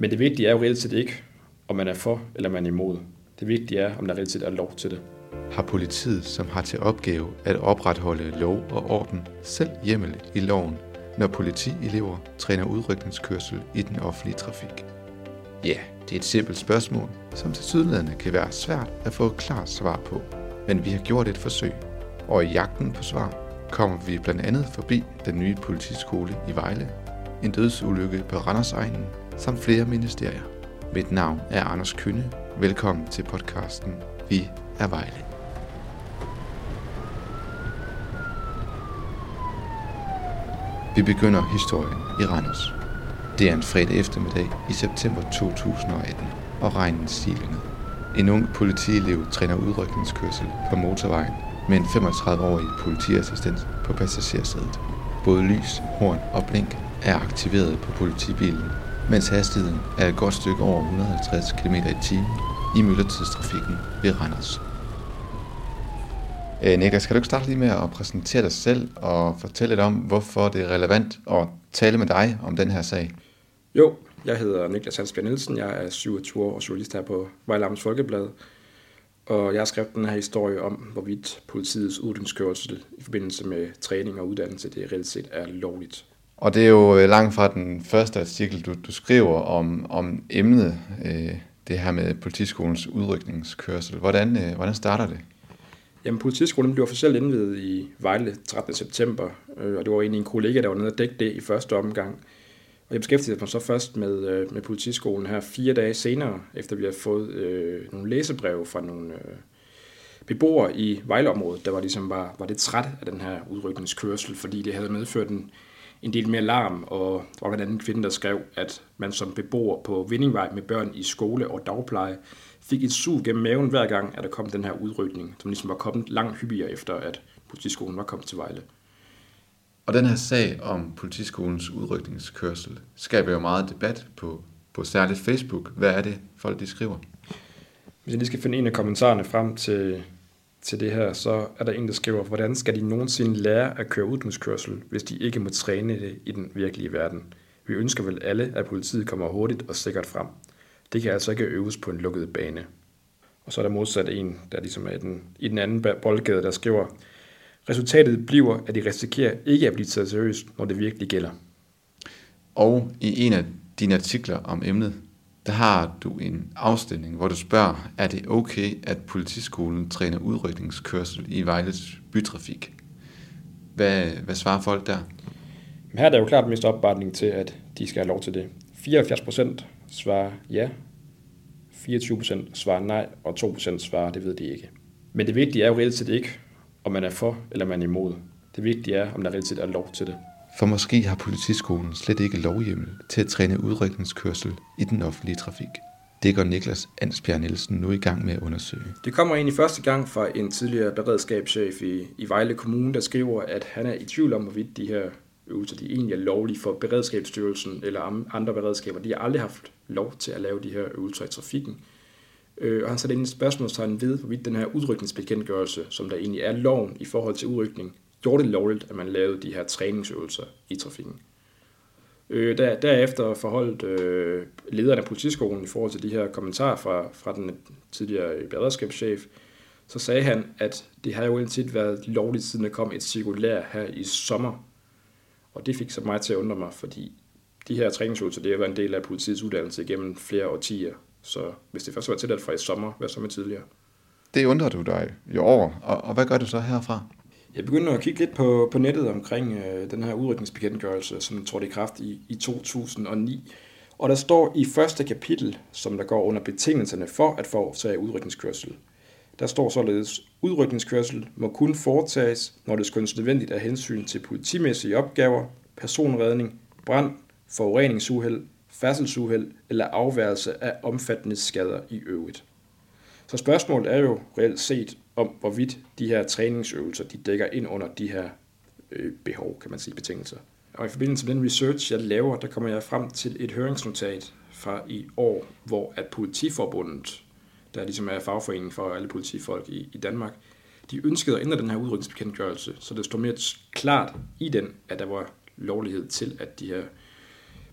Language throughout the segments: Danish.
Men det vigtige er jo reelt set ikke, om man er for eller man er imod. Det vigtige er, om der reelt set er lov til det. Har politiet, som har til opgave at opretholde lov og orden, selv hjemmel i loven, når politielever træner udrykningskørsel i den offentlige trafik? Ja, det er et simpelt spørgsmål, som til sydlandene kan være svært at få et klart svar på. Men vi har gjort et forsøg, og i jagten på svar kommer vi blandt andet forbi den nye politiskole i Vejle, en dødsulykke på Randersegnen, samt flere ministerier. Mit navn er Anders Kynne. Velkommen til podcasten Vi er Vejle. Vi begynder historien i Randers. Det er en fredag eftermiddag i september 2018, og regnen stiger ned. En ung politielev træner udrykningskørsel på motorvejen med en 35-årig politiassistent på passagersædet. Både lys, horn og blink er aktiveret på politibilen, mens hastigheden er et godt stykke over 150 km i timen i myldretidstrafikken ved Randers. Øh, Niklas, kan du ikke starte lige med at præsentere dig selv og fortælle lidt om, hvorfor det er relevant at tale med dig om den her sag? Jo, jeg hedder Niklas Hansbjerg Nielsen. Jeg er 27 år og journalist her på Vejle Amts Folkeblad. Og jeg har skrevet den her historie om, hvorvidt politiets udrykningskørsel i forbindelse med træning og uddannelse, det reelt set er lovligt. Og det er jo øh, langt fra den første artikel, du, du skriver om, om emnet, øh, det her med politiskolens udrykningskørsel. Hvordan, øh, hvordan starter det? Jamen, politiskolen blev officielt indvidet i Vejle 13. september, øh, og det var egentlig en kollega, der var nede og dække det i første omgang. Og jeg beskæftigede mig så først med, øh, med politiskolen her fire dage senere, efter vi havde fået øh, nogle læsebreve fra nogle øh, beboere i Vejleområdet, der var ligesom var, var lidt træt af den her udrykningskørsel, fordi det havde medført en, en del mere larm, og der var en kvinde, der skrev, at man som beboer på Vindingvej med børn i skole og dagpleje fik et sug gennem maven hver gang, at der kom den her udrykning, som ligesom var kommet langt hyppigere efter, at politiskolen var kommet til Vejle. Og den her sag om politiskolens udrykningskørsel skaber jo meget debat på, på særligt Facebook. Hvad er det, folk de skriver? Hvis jeg lige skal finde en af kommentarerne frem til, til det her, så er der en, der skriver, hvordan skal de nogensinde lære at køre udrykningskørsel, hvis de ikke må træne det i den virkelige verden? Vi ønsker vel alle, at politiet kommer hurtigt og sikkert frem. Det kan altså ikke øves på en lukket bane. Og så er der modsat en, der ligesom er i den, i den anden boldgade, der skriver, Resultatet bliver, at de risikerer ikke at blive taget seriøst, når det virkelig gælder. Og i en af dine artikler om emnet, der har du en afstemning, hvor du spørger, er det okay, at politiskolen træner udrykningskørsel i Vejles bytrafik? Hvad, hvad svarer folk der? Her er der jo klart mest opbakning til, at de skal have lov til det. 74 procent svarer ja, 24 procent svarer nej, og 2 procent svarer, det ved de ikke. Men det vigtige er jo reelt set ikke, om man er for eller man er imod. Det vigtige er, om der reelt set er lov til det. For måske har politiskolen slet ikke lovhjemmel til at træne udrykningskørsel i den offentlige trafik. Det går Niklas Ansbjerg Nielsen nu i gang med at undersøge. Det kommer egentlig første gang fra en tidligere beredskabschef i, i Vejle Kommune, der skriver, at han er i tvivl om, hvorvidt de her øvelser de egentlig er lovlige for Beredskabsstyrelsen eller andre beredskaber. De har aldrig haft lov til at lave de her øvelser i trafikken. Øh, og han satte ind et spørgsmålstegn ved, hvorvidt den her udrykningsbekendtgørelse, som der egentlig er loven i forhold til udrykning, gjorde det lovligt, at man lavede de her træningsøvelser i trafikken. Øh, der, derefter forholdt øh, lederen af politiskolen i forhold til de her kommentarer fra, fra den tidligere beredskabschef, så sagde han, at det har jo indtil været lovligt, siden der kom et cirkulær her i sommer. Og det fik så mig til at undre mig, fordi de her træningsøvelser, det har været en del af politiets uddannelse gennem flere årtier. Så hvis det først var tilladt fra i sommer, hvad så med tidligere? Det undrer du dig jo over, og, og hvad gør du så herfra? Jeg begynder at kigge lidt på, på nettet omkring øh, den her udrykningsbekendtgørelse, som trådte i kraft i, i 2009. Og der står i første kapitel, som der går under betingelserne for at foretage udrykningskørsel. Der står således, udrykningskørsel må kun foretages, når det skønnes nødvendigt af hensyn til politimæssige opgaver, personredning, brand, forureningsuheld, færdselsuheld eller afværelse af omfattende skader i øvrigt. Så spørgsmålet er jo reelt set om, hvorvidt de her træningsøvelser, de dækker ind under de her øh, behov, kan man sige, betingelser. Og i forbindelse med den research, jeg laver, der kommer jeg frem til et høringsnotat fra i år, hvor at Politiforbundet, der ligesom er fagforeningen for alle politifolk i, i Danmark, de ønskede at ændre den her udrykningsbekendtgørelse, så det står mere klart i den, at der var lovlighed til, at de her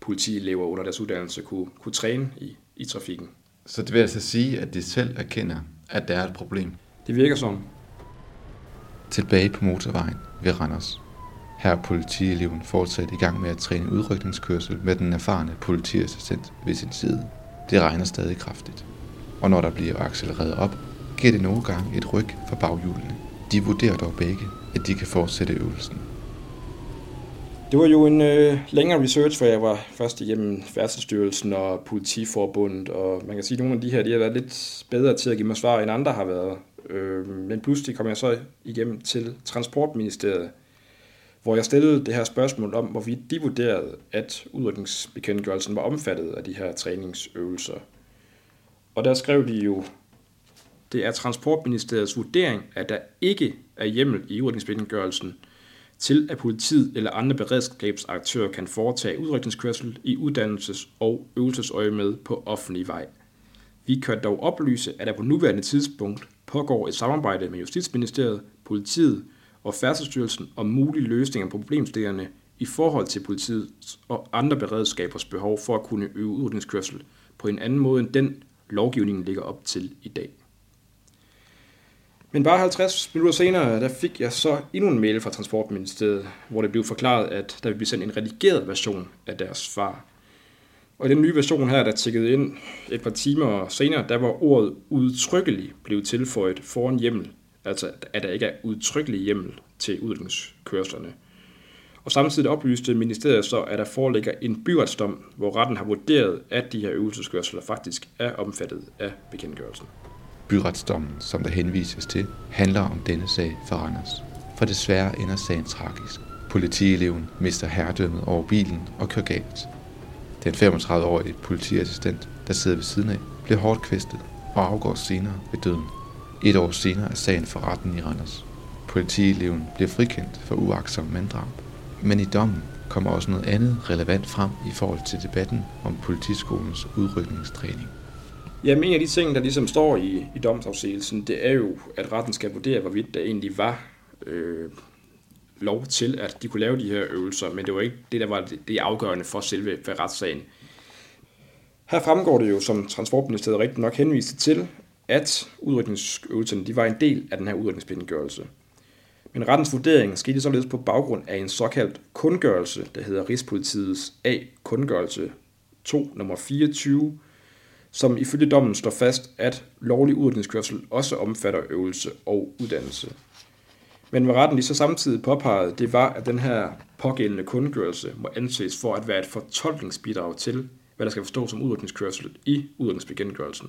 politielever under deres uddannelse kunne, kunne træne i, i trafikken. Så det vil altså sige, at de selv erkender, at der er et problem. Det virker sådan. Tilbage på motorvejen ved Randers. Her er politieleven fortsat i gang med at træne udrykningskørsel med den erfarne politiassistent ved sin side. Det regner stadig kraftigt. Og når der bliver accelereret op, giver det nogle gange et ryg for baghjulene. De vurderer dog begge, at de kan fortsætte øvelsen. Det var jo en øh, længere research, for jeg var først igennem Færdselsstyrelsen og Politiforbundet, og man kan sige, at nogle af de her de har været lidt bedre til at give mig svar, end andre har været. Øh, men pludselig kom jeg så igennem til Transportministeriet, hvor jeg stillede det her spørgsmål om, hvorvidt de vurderede, at udrykningsbekendtgørelsen var omfattet af de her træningsøvelser. Og der skrev de jo, det er Transportministeriets vurdering, at der ikke er hjemmel i udrykningsbekendtgørelsen til, at politiet eller andre beredskabsaktører kan foretage udrykningskørsel i uddannelses- og øvelsesøje med på offentlig vej. Vi kan dog oplyse, at der på nuværende tidspunkt pågår et samarbejde med Justitsministeriet, politiet og Færdselsstyrelsen om mulige løsninger på problemstillingerne i forhold til politiets og andre beredskabers behov for at kunne øve udrykningskørsel på en anden måde end den lovgivningen ligger op til i dag. Men bare 50 minutter senere, der fik jeg så endnu en mail fra Transportministeriet, hvor det blev forklaret, at der ville blive sendt en redigeret version af deres svar. Og i den nye version her, der tikkede ind et par timer senere, der var ordet udtrykkelig blevet tilføjet foran hjemmel. Altså, at der ikke er udtrykkelig hjemmel til udviklingskørslerne. Og samtidig oplyste ministeriet så, at der foreligger en byretsdom, hvor retten har vurderet, at de her øvelseskørsler faktisk er omfattet af bekendtgørelsen. Byretsdommen, som der henvises til, handler om denne sag for Randers. For desværre ender sagen tragisk. Politieleven mister herredømmet over bilen og kører galt. Den 35-årige politiassistent, der sidder ved siden af, bliver hårdt kvæstet og afgår senere ved døden. Et år senere er sagen for retten i Randers. Politieleven bliver frikendt for uaksom manddrab. Men i dommen kommer også noget andet relevant frem i forhold til debatten om politiskolens udrykningstræning. Jamen en af de ting, der ligesom står i, i domsafsigelsen, det er jo, at retten skal vurdere, hvorvidt der egentlig var øh, lov til, at de kunne lave de her øvelser, men det var ikke det, der var det, det afgørende for selve for retssagen. Her fremgår det jo, som Transportministeriet rigtig nok henviste til, at udrykningsøvelserne de var en del af den her udrykningsbindegørelse. Men rettens vurdering skete således på baggrund af en såkaldt kundgørelse, der hedder Rigspolitiets A-kundgørelse 2 nummer 24, som ifølge dommen står fast, at lovlig udrykningskørsel også omfatter øvelse og uddannelse. Men hvad retten lige så samtidig påpegede, det var, at den her pågældende kundgørelse må anses for at være et fortolkningsbidrag til, hvad der skal forstås som udrykningskørsel i udrykningsbekendtgørelsen.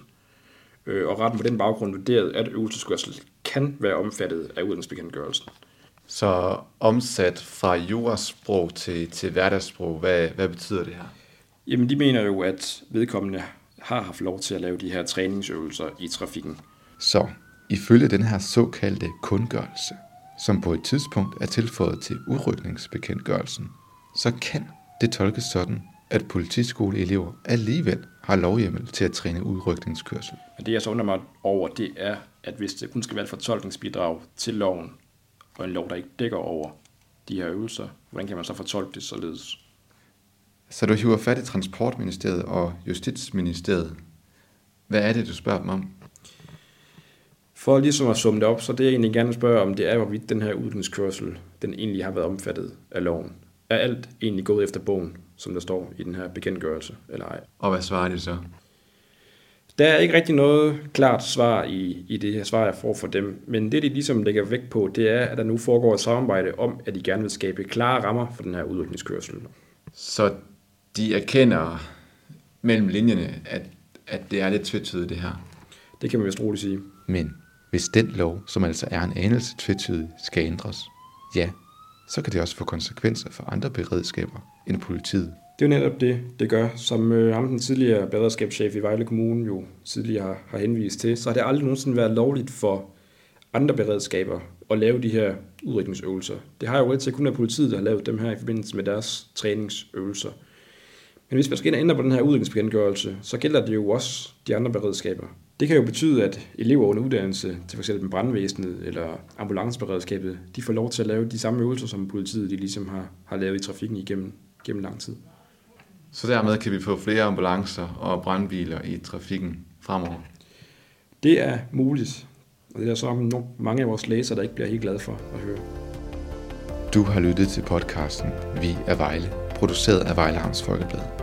Øh, og retten på den baggrund vurderede, at øvelseskørsel kan være omfattet af udrykningsbekendtgørelsen. Så omsat fra jurasprog til, til hverdagssprog, hvad, hvad betyder det her? Jamen, de mener jo, at vedkommende har haft lov til at lave de her træningsøvelser i trafikken. Så ifølge den her såkaldte kundgørelse, som på et tidspunkt er tilføjet til udrykningsbekendtgørelsen, så kan det tolkes sådan, at politiskoleelever alligevel har lovhjemmel til at træne udrykningskørsel. Men det jeg så undrer mig over, det er, at hvis det kun skal være et fortolkningsbidrag til loven, og en lov, der ikke dækker over de her øvelser, hvordan kan man så fortolke det således? Så du hiver fat i Transportministeriet og Justitsministeriet. Hvad er det, du spørger dem om? For ligesom at summe det op, så det jeg egentlig gerne spørge om, det er, hvorvidt den her udviklingskørsel, den egentlig har været omfattet af loven. Er alt egentlig gået efter bogen, som der står i den her bekendtgørelse, eller ej? Og hvad svarer de så? Der er ikke rigtig noget klart svar i, i det her svar, jeg får for dem, men det, de ligesom lægger vægt på, det er, at der nu foregår et samarbejde om, at de gerne vil skabe klare rammer for den her udviklingskørsel. Så de erkender mellem linjerne, at, at det er lidt tvetydigt det her. Det kan man vist roligt sige. Men hvis den lov, som altså er en anelse tvetydig, skal ændres, ja, så kan det også få konsekvenser for andre beredskaber end politiet. Det er jo netop det, det gør. Som øh, ham den tidligere beredskabschef i Vejle Kommune jo tidligere har, har henvist til, så har det aldrig nogensinde været lovligt for andre beredskaber at lave de her udrykningsøvelser. Det har jo altid kun været politiet, der har lavet dem her i forbindelse med deres træningsøvelser. Men hvis man skal ind og ændre på den her udviklingsbekendtgørelse, så gælder det jo også de andre beredskaber. Det kan jo betyde, at elever under uddannelse til f.eks. brandvæsenet eller ambulanceberedskabet, de får lov til at lave de samme øvelser, som politiet de ligesom har, har lavet i trafikken igennem gennem lang tid. Så dermed kan vi få flere ambulancer og brandbiler i trafikken fremover? Det er muligt, og det er der så mange af vores læsere, der ikke bliver helt glade for at høre. Du har lyttet til podcasten Vi er Vejle, produceret af Vejle Amts Folkeblad.